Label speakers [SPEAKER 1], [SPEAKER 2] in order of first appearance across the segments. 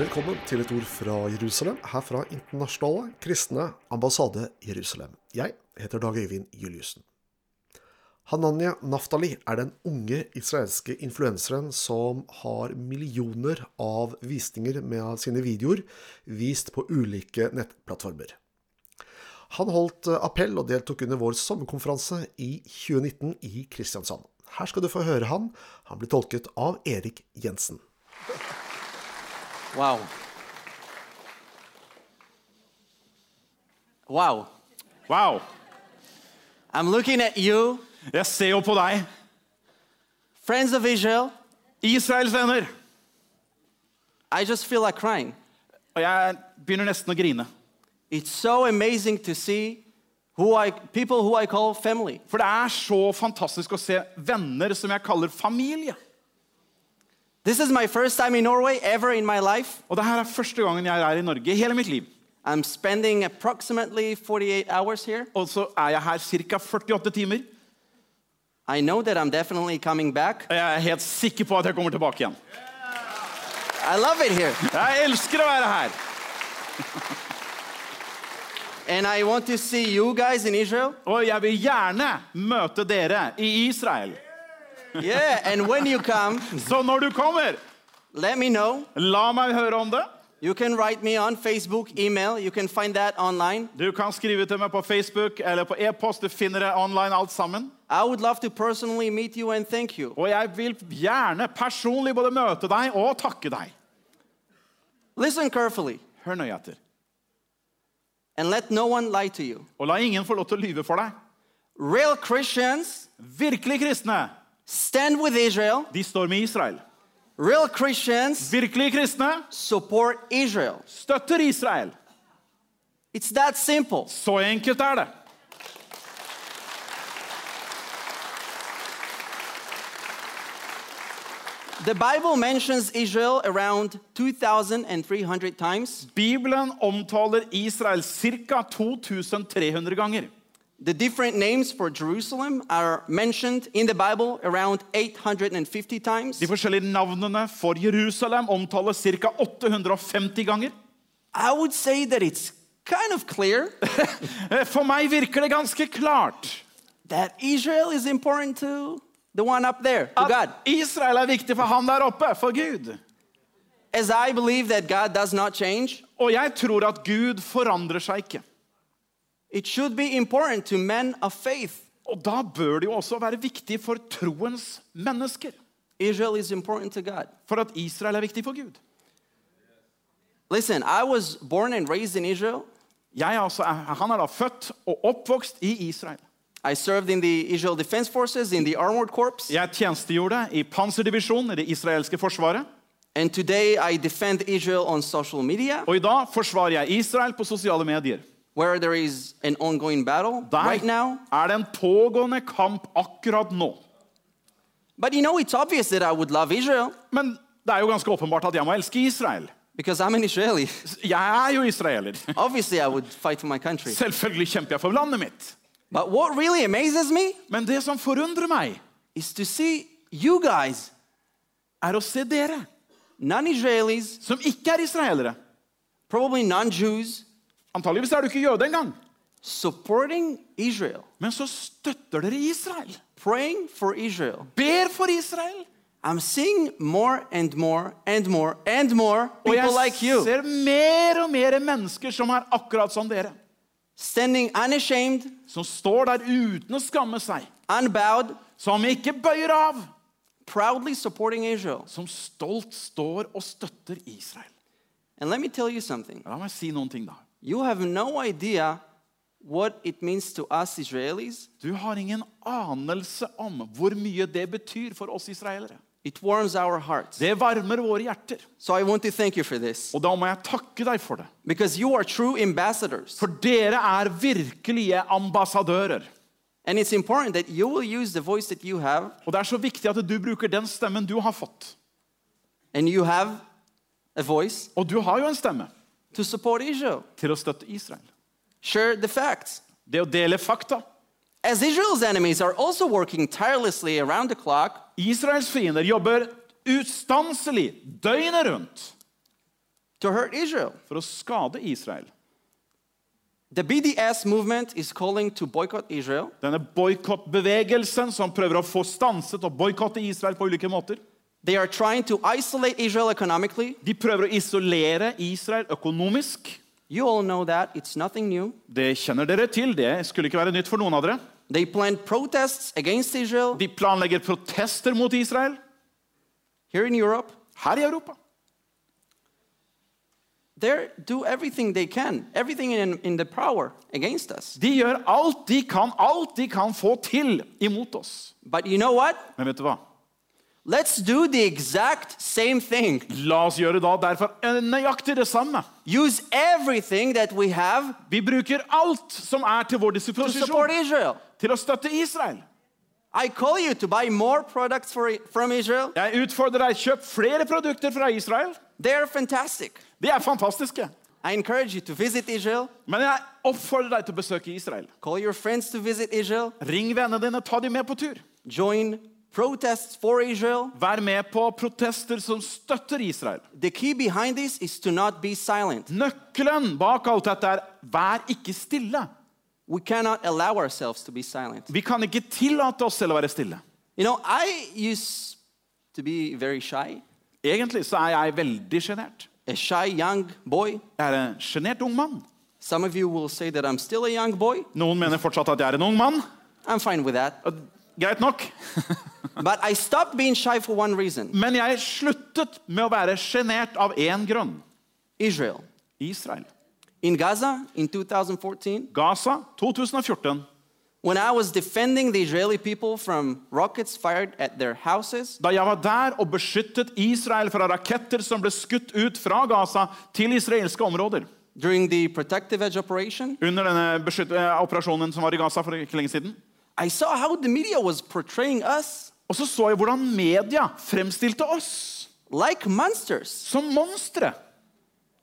[SPEAKER 1] Velkommen til et ord fra Jerusalem, her fra Internasjonale kristne ambassade Jerusalem. Jeg heter Dag Øyvind Juliussen. Hananya Naftali er den unge israelske influenseren som har millioner av visninger med sine videoer vist på ulike nettplattformer. Han holdt appell og deltok under vår sommerkonferanse i 2019 i Kristiansand. Her skal du få høre han. Han blir tolket av Erik Jensen.
[SPEAKER 2] Wow. Wow.
[SPEAKER 3] Wow.
[SPEAKER 2] I'm looking at you,
[SPEAKER 3] Jeg ser jo på deg.
[SPEAKER 2] friends of Israel.
[SPEAKER 3] Israels venner.
[SPEAKER 2] I just feel like crying.
[SPEAKER 3] Og jeg begynner nesten å grine.
[SPEAKER 2] It's so amazing to see who I people who I call family.
[SPEAKER 3] For det er så fantastisk å se venner som jeg kaller familie.
[SPEAKER 2] This is my first time in Norway ever in my life.
[SPEAKER 3] Og det her er første gangen jeg er i Norge hele mitt liv.
[SPEAKER 2] I'm spending approximately 48 hours here.
[SPEAKER 3] Og så er jeg her ca. 48 timer.
[SPEAKER 2] I know that I'm definitely coming back.
[SPEAKER 3] Og jeg er helt sikker på at jeg kommer tilbake igjen.
[SPEAKER 2] I love it here.
[SPEAKER 3] Jeg elsker å være her.
[SPEAKER 2] And I want to see you guys in Israel.
[SPEAKER 3] Og jeg vil gjerne møte dere i Israel.
[SPEAKER 2] Yeah, and when you come,
[SPEAKER 3] Så når du kommer,
[SPEAKER 2] let me know.
[SPEAKER 3] la meg høre om det.
[SPEAKER 2] You can write me on Facebook, email. You can find that online.
[SPEAKER 3] Du kan skrive til meg på Facebook eller på e-post. Du finner det online alt sammen.
[SPEAKER 2] I would love to personally meet you and thank you.
[SPEAKER 3] Og jeg vil gjerne personlig både møte deg og takke deg.
[SPEAKER 2] Listen carefully
[SPEAKER 3] Hør nøye etter.
[SPEAKER 2] and let no one lie to you.
[SPEAKER 3] Og la ingen få lov til å lyve for deg.
[SPEAKER 2] Real Christians
[SPEAKER 3] Virkelig kristne,
[SPEAKER 2] stand with Israel.
[SPEAKER 3] de står med Israel.
[SPEAKER 2] Real Christians
[SPEAKER 3] Virkelige kristne
[SPEAKER 2] support Israel.
[SPEAKER 3] støtter Israel.
[SPEAKER 2] It's that simple.
[SPEAKER 3] Så enkelt er det.
[SPEAKER 2] The Bible mentions Israel around 2,300 times.
[SPEAKER 3] Bibelen omtaler Israel ca. 2300 ganger.
[SPEAKER 2] The different names for Jerusalem are mentioned in the Bible around 850 times.
[SPEAKER 3] De forskjellige navnene for Jerusalem omtales ca. 850 ganger.
[SPEAKER 2] I would say that it's kind of clear
[SPEAKER 3] For meg virker det ganske klart
[SPEAKER 2] that Israel is important to the one up there, to God.
[SPEAKER 3] at Israel er viktig for han der oppe, for Gud.
[SPEAKER 2] As I believe that God does not change,
[SPEAKER 3] Og jeg tror at Gud forandrer seg ikke.
[SPEAKER 2] It should be important to men of faith.
[SPEAKER 3] Og da bør det jo også være viktig for troens mennesker.
[SPEAKER 2] Israel is important to God.
[SPEAKER 3] For at Israel er viktig for Gud.
[SPEAKER 2] Listen, I was born and raised in Israel.
[SPEAKER 3] Jeg altså, er- han er da født og oppvokst i Israel.
[SPEAKER 2] I served in the Israel Defense Forces in the Armored Corps.
[SPEAKER 3] Jeg tjenestegjorde i Panserdivisjonen i det israelske forsvaret.
[SPEAKER 2] And today I defend Israel on social media,
[SPEAKER 3] Og i dag forsvarer jeg Israel på sosiale medier.
[SPEAKER 2] Where there is an ongoing battle
[SPEAKER 3] Der
[SPEAKER 2] right now.
[SPEAKER 3] er det en pågående kamp akkurat nå.
[SPEAKER 2] But you know, it's obvious that I would love Israel
[SPEAKER 3] Men det er jo ganske åpenbart at jeg må elske Israel.
[SPEAKER 2] because I'm an Israeli.
[SPEAKER 3] Jeg er jo israeler.
[SPEAKER 2] Obviously, I would fight for my country.
[SPEAKER 3] Selvfølgelig kjemper jeg for landet mitt.
[SPEAKER 2] But what really amazes me
[SPEAKER 3] Men det som forundrer meg,
[SPEAKER 2] is to see you guys,
[SPEAKER 3] er å se dere
[SPEAKER 2] non Israelis,
[SPEAKER 3] som ikke er israelere.
[SPEAKER 2] probably non Jews,
[SPEAKER 3] Antageligvis er du ikke jøde engang.
[SPEAKER 2] supporting Israel,
[SPEAKER 3] Men så støtter dere Israel.
[SPEAKER 2] praying for Israel.
[SPEAKER 3] Ber for Israel.
[SPEAKER 2] I'm seeing more and more and more and more
[SPEAKER 3] Og
[SPEAKER 2] people
[SPEAKER 3] jeg
[SPEAKER 2] like you
[SPEAKER 3] ser mer og mer mennesker som er akkurat som dere.
[SPEAKER 2] standing unashamed,
[SPEAKER 3] Som står der uten å skamme seg.
[SPEAKER 2] unbowed,
[SPEAKER 3] Som ikke bøyer av.
[SPEAKER 2] proudly supporting Israel.
[SPEAKER 3] Som stolt står og støtter Israel.
[SPEAKER 2] And let me tell you something
[SPEAKER 3] La meg si noen ting, da.
[SPEAKER 2] You have no idea what it means to us Israelis.
[SPEAKER 3] Du har ingen anelse om hvor mye det betyr for oss israelere.
[SPEAKER 2] It warms our hearts.
[SPEAKER 3] Det varmer våre hjerter.
[SPEAKER 2] So I want to thank you for this
[SPEAKER 3] Og da må jeg takke deg for det.
[SPEAKER 2] because you are true ambassadors.
[SPEAKER 3] For dere er virkelige ambassadører.
[SPEAKER 2] And it's important that you will use the voice that you have
[SPEAKER 3] Og det er så viktig at du bruker den stemmen du har fått.
[SPEAKER 2] and you have a voice
[SPEAKER 3] Og du har jo en stemme
[SPEAKER 2] to support Israel.
[SPEAKER 3] til å støtte Israel.
[SPEAKER 2] Share the facts.
[SPEAKER 3] Det å dele fakta.
[SPEAKER 2] As Israel's enemies are also working tirelessly around the clock,
[SPEAKER 3] Israels fiender jobber ustanselig døgnet rundt.
[SPEAKER 2] to hurt Israel.
[SPEAKER 3] for å skade Israel.
[SPEAKER 2] The BDS movement is calling to boycott Israel.
[SPEAKER 3] Denne boikottbevegelsen som prøver å få stanset og boikotte Israel på ulike måter.
[SPEAKER 2] They are trying to isolate Israel economically.
[SPEAKER 3] De prøver å isolere Israel økonomisk.
[SPEAKER 2] You all know that. It's nothing new.
[SPEAKER 3] Det kjenner dere til. Det skulle ikke være nytt for noen av dere.
[SPEAKER 2] They plan protests against Israel
[SPEAKER 3] De planlegger protester mot Israel
[SPEAKER 2] here in Europe.
[SPEAKER 3] her i Europa.
[SPEAKER 2] They do everything they can, everything in, in the power against us.
[SPEAKER 3] De gjør alt de kan, alt de kan få til imot oss.
[SPEAKER 2] But you know what?
[SPEAKER 3] Men vet du hva?
[SPEAKER 2] Let's do the exact same thing.
[SPEAKER 3] La oss gjøre da derfor nøyaktig det samme.
[SPEAKER 2] Use everything that we have
[SPEAKER 3] Vi bruker alt som er til vår disposisjon, til å støtte Israel.
[SPEAKER 2] I call you to buy more products for, from Israel.
[SPEAKER 3] Jeg utfordrer deg, kjøp flere produkter fra Israel.
[SPEAKER 2] They're fantastic.
[SPEAKER 3] De er fantastiske.
[SPEAKER 2] I encourage you to visit Israel.
[SPEAKER 3] Men jeg oppfordrer deg til å besøke Israel.
[SPEAKER 2] Call your friends to visit Israel.
[SPEAKER 3] Ring vennene dine, ta dem med på tur.
[SPEAKER 2] Join Israel.
[SPEAKER 3] Vær med på protester som støtter Israel.
[SPEAKER 2] The key behind this is to not be silent.
[SPEAKER 3] Nøkkelen bak alt dette er vær ikke stille.
[SPEAKER 2] We cannot allow ourselves to be silent.
[SPEAKER 3] Vi kan ikke tillate oss selv å være stille.
[SPEAKER 2] You know, I used to be very shy,
[SPEAKER 3] Egentlig så er jeg veldig sjenert.
[SPEAKER 2] a shy young boy.
[SPEAKER 3] Jeg er en sjenert ung mann.
[SPEAKER 2] Some of you will say that I'm still a young boy.
[SPEAKER 3] Noen mener fortsatt at jeg er en ung mann.
[SPEAKER 2] I'm fine with that.
[SPEAKER 3] Greit nok.
[SPEAKER 2] But I stopped being shy for one reason
[SPEAKER 3] Men jeg sluttet med å være sjenert av én grunn.
[SPEAKER 2] Israel.
[SPEAKER 3] Israel.
[SPEAKER 2] In Gaza in 2014,
[SPEAKER 3] Gaza 2014.
[SPEAKER 2] when I was defending the Israeli people from rockets fired at their houses,
[SPEAKER 3] Da jeg var der og beskyttet Israel fra raketter som ble skutt ut fra Gaza til israelske områder
[SPEAKER 2] during the Protective Edge operation,
[SPEAKER 3] under denne eh, operasjonen som var i Gaza for ikke lenge siden,
[SPEAKER 2] I saw how the media was portraying us
[SPEAKER 3] og så så jeg hvordan media fremstilte oss
[SPEAKER 2] like monsters.
[SPEAKER 3] som monstre.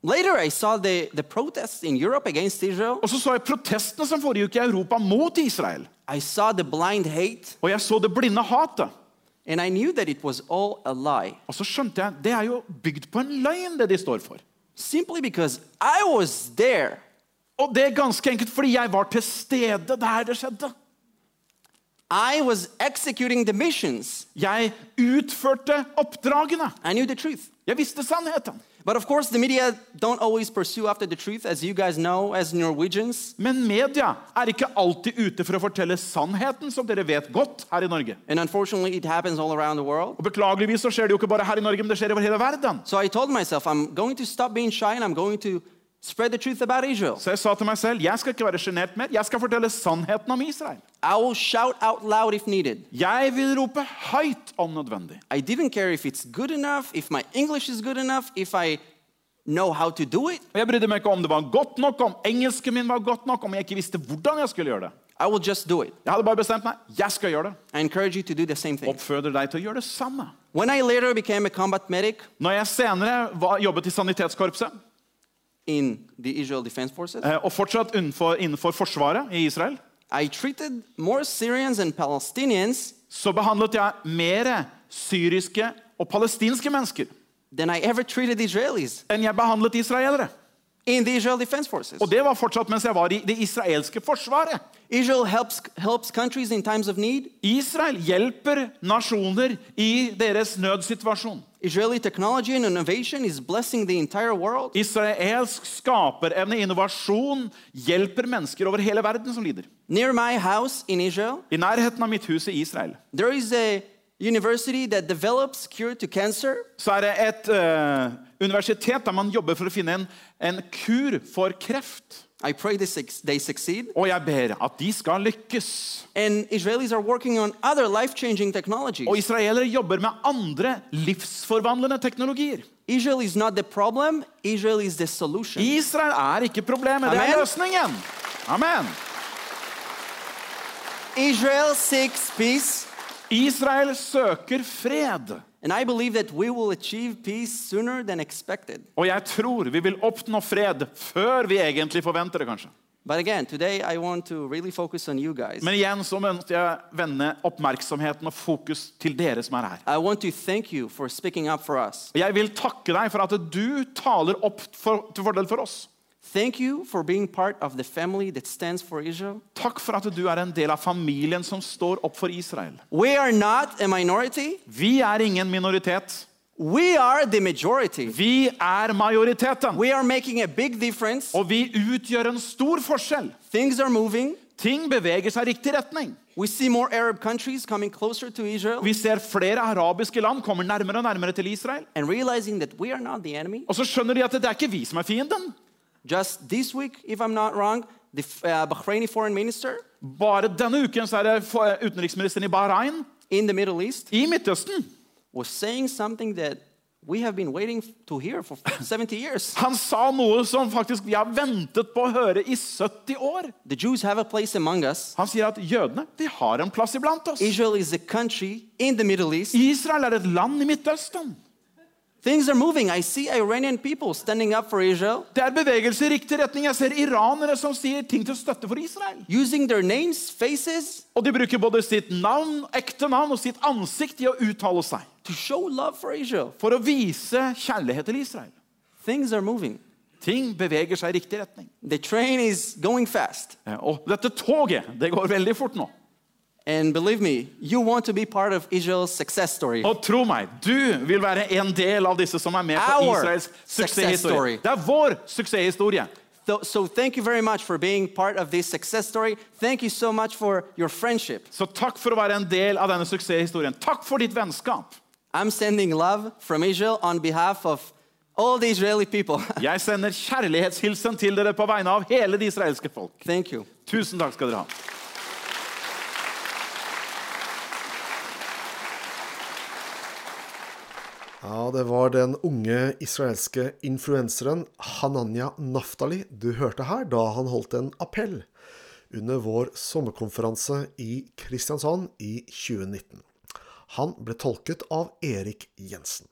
[SPEAKER 2] Later, I saw the, the protests in Europe against Israel.
[SPEAKER 3] Og så så jeg protestene som foregikk i Europa mot Israel.
[SPEAKER 2] I saw the blind hate,
[SPEAKER 3] Og jeg så det blinde hatet.
[SPEAKER 2] and I knew that it was all a lie.
[SPEAKER 3] Og så skjønte jeg det er jo bygd på en løgn, det de står for.
[SPEAKER 2] Simply because I was there.
[SPEAKER 3] Og det er ganske enkelt fordi jeg var til stede der det skjedde.
[SPEAKER 2] I was executing the missions.
[SPEAKER 3] Jeg utførte oppdragene.
[SPEAKER 2] I knew the truth.
[SPEAKER 3] Jeg visste sannheten.
[SPEAKER 2] But of course, the media don't always pursue after the truth, as you guys know, as Norwegians.
[SPEAKER 3] Men media er ikke alltid ute for å fortelle sannheten, som dere vet godt her i Norge.
[SPEAKER 2] And unfortunately, it happens all around the world.
[SPEAKER 3] Og Beklageligvis så skjer det jo ikke bare her i Norge, men det skjer over hele verden.
[SPEAKER 2] So I told myself, I'm going to stop being shy and I'm going to spread the truth about Israel.
[SPEAKER 3] Så jeg sa til meg selv jeg skal ikke være sjenert mer, jeg skal fortelle sannheten om Israel.
[SPEAKER 2] I will shout out loud if needed.
[SPEAKER 3] Jeg vil rope høyt om nødvendig.
[SPEAKER 2] I didn't care if it's good enough, if my English is good enough, if I know how to do it.
[SPEAKER 3] Jeg brydde meg ikke om det var godt nok, om engelsken min var godt nok, om jeg ikke visste hvordan jeg skulle gjøre det.
[SPEAKER 2] I will just do it.
[SPEAKER 3] Jeg hadde bare bestemt meg. Jeg skal gjøre det.
[SPEAKER 2] I encourage you to do the same thing.
[SPEAKER 3] Oppfordrer deg til å gjøre det samme.
[SPEAKER 2] When I later became a combat medic
[SPEAKER 3] Når jeg senere var, jobbet i Sanitetskorpset,
[SPEAKER 2] in the Israel Defense Forces,
[SPEAKER 3] eh, og fortsatt innenfor, innenfor Forsvaret i Israel,
[SPEAKER 2] I treated more Syrians and Palestinians
[SPEAKER 3] så behandlet jeg mer syriske og palestinske mennesker
[SPEAKER 2] than I ever treated Israelis.
[SPEAKER 3] enn jeg behandlet israelere.
[SPEAKER 2] In the Israel Defense Forces.
[SPEAKER 3] Og det var fortsatt mens jeg var i det israelske forsvaret.
[SPEAKER 2] Israel helps, helps countries in times of need.
[SPEAKER 3] Israel hjelper nasjoner i deres nødsituasjon.
[SPEAKER 2] Israeli technology and innovation is blessing the entire world.
[SPEAKER 3] Israelsk skaperevne, innovasjon, hjelper mennesker over hele verden som lider.
[SPEAKER 2] Near my house in Israel,
[SPEAKER 3] I nærheten av mitt hus i Israel
[SPEAKER 2] there is a university that develops cure to cancer.
[SPEAKER 3] så er det et eh, universitet der man jobber for å finne en, en kur for kreft.
[SPEAKER 2] I pray they, they succeed.
[SPEAKER 3] Og jeg ber at de skal lykkes.
[SPEAKER 2] And Israelis are working on other life changing technologies.
[SPEAKER 3] Og israelere jobber med andre livsforvandlende teknologier.
[SPEAKER 2] Israel is not the problem, Israel is the solution.
[SPEAKER 3] Israel er ikke problemet, det er løsningen. Amen.
[SPEAKER 2] Israel seeks peace,
[SPEAKER 3] Israel søker fred.
[SPEAKER 2] And I believe that we will achieve peace sooner than expected.
[SPEAKER 3] Og jeg tror vi vil oppnå fred før vi egentlig forventer det, kanskje.
[SPEAKER 2] But again, today I want to really focus on you guys.
[SPEAKER 3] Men igjen så ønsker jeg vende oppmerksomheten og fokus til dere som er her.
[SPEAKER 2] I want to thank you for speaking up for us.
[SPEAKER 3] Jeg vil takke deg for at du taler opp for, til fordel for oss.
[SPEAKER 2] Thank you for being part of the family that stands for Israel.
[SPEAKER 3] Takk for at du er en del av familien som står opp for Israel.
[SPEAKER 2] We are not a minority,
[SPEAKER 3] Vi er ingen minoritet.
[SPEAKER 2] we are the majority.
[SPEAKER 3] Vi er majoriteten.
[SPEAKER 2] We are making a big difference.
[SPEAKER 3] Og vi utgjør en stor forskjell.
[SPEAKER 2] Things are moving.
[SPEAKER 3] Ting beveger seg i riktig retning.
[SPEAKER 2] We see more Arab countries coming closer to Israel
[SPEAKER 3] Vi ser flere arabiske land kommer nærmere og nærmere til Israel.
[SPEAKER 2] and realizing that we are not the enemy.
[SPEAKER 3] Og så skjønner de at det er ikke vi som er fienden.
[SPEAKER 2] Just this week, if I'm not wrong, the uh, Bahraini foreign minister
[SPEAKER 3] Bare denne uken så er det utenriksministeren i Bahrain
[SPEAKER 2] in the Middle East
[SPEAKER 3] i Midtøsten.
[SPEAKER 2] was saying something that we have been waiting to hear for 70 years.
[SPEAKER 3] Han sa noe som faktisk vi har ventet på å høre i 70 år.
[SPEAKER 2] The Jews have a place among us.
[SPEAKER 3] Han sier at jødene de har en plass iblant oss.
[SPEAKER 2] Israel is a country in the Middle East.
[SPEAKER 3] Israel er et land i Midtøsten.
[SPEAKER 2] Things are moving. I see Iranian people standing up for Israel,
[SPEAKER 3] Det er bevegelse i riktig retning. Jeg ser iranere som sier ting til støtte for Israel.
[SPEAKER 2] using their names, faces,
[SPEAKER 3] Og de bruker både sitt navn, ekte navn og sitt ansikt i å uttale seg.
[SPEAKER 2] to show love for Israel.
[SPEAKER 3] For å vise kjærlighet til Israel.
[SPEAKER 2] Things are moving.
[SPEAKER 3] Ting beveger seg i riktig retning.
[SPEAKER 2] The train is going fast.
[SPEAKER 3] Eh, Og dette toget, det går veldig fort nå.
[SPEAKER 2] And believe me, you want to be part of Israel's success story.
[SPEAKER 3] Og tro meg, du vil være en del av disse som er med på
[SPEAKER 2] Our
[SPEAKER 3] Israels suksesshistorie. Det er vår suksesshistorie.
[SPEAKER 2] So, so thank you very much for being part of this success story. Thank you so much for your friendship.
[SPEAKER 3] Så takk for å være en del av denne suksesshistorien. Takk for ditt vennskap.
[SPEAKER 2] I'm sending love from Israel on behalf of all the Israeli people.
[SPEAKER 3] Jeg sender kjærlighetshilsen til dere på vegne av hele det israelske folk.
[SPEAKER 2] thank you.
[SPEAKER 3] Tusen takk skal dere ha.
[SPEAKER 1] Ja, det var den unge israelske influenseren Hananya Naftali du hørte her da han holdt en appell under vår sommerkonferanse i Kristiansand i 2019. Han ble tolket av Erik Jensen.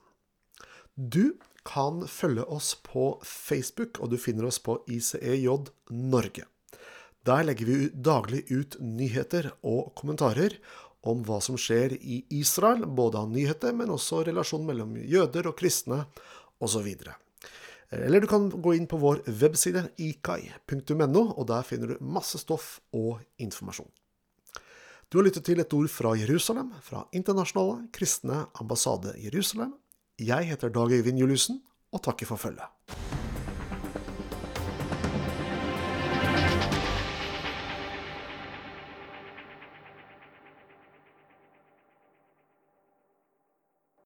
[SPEAKER 1] Du kan følge oss på Facebook, og du finner oss på ICEJ Norge. Der legger vi daglig ut nyheter og kommentarer om hva som skjer i Israel, både av nyheter, men også relasjonen mellom jøder og kristne osv. Eller du kan gå inn på vår webside ikai.no, og der finner du masse stoff og informasjon. Du har lyttet til et ord fra Jerusalem, fra Internasjonale kristne ambassade Jerusalem. Jeg heter Dag Øyvind Juliussen, og takker for følget.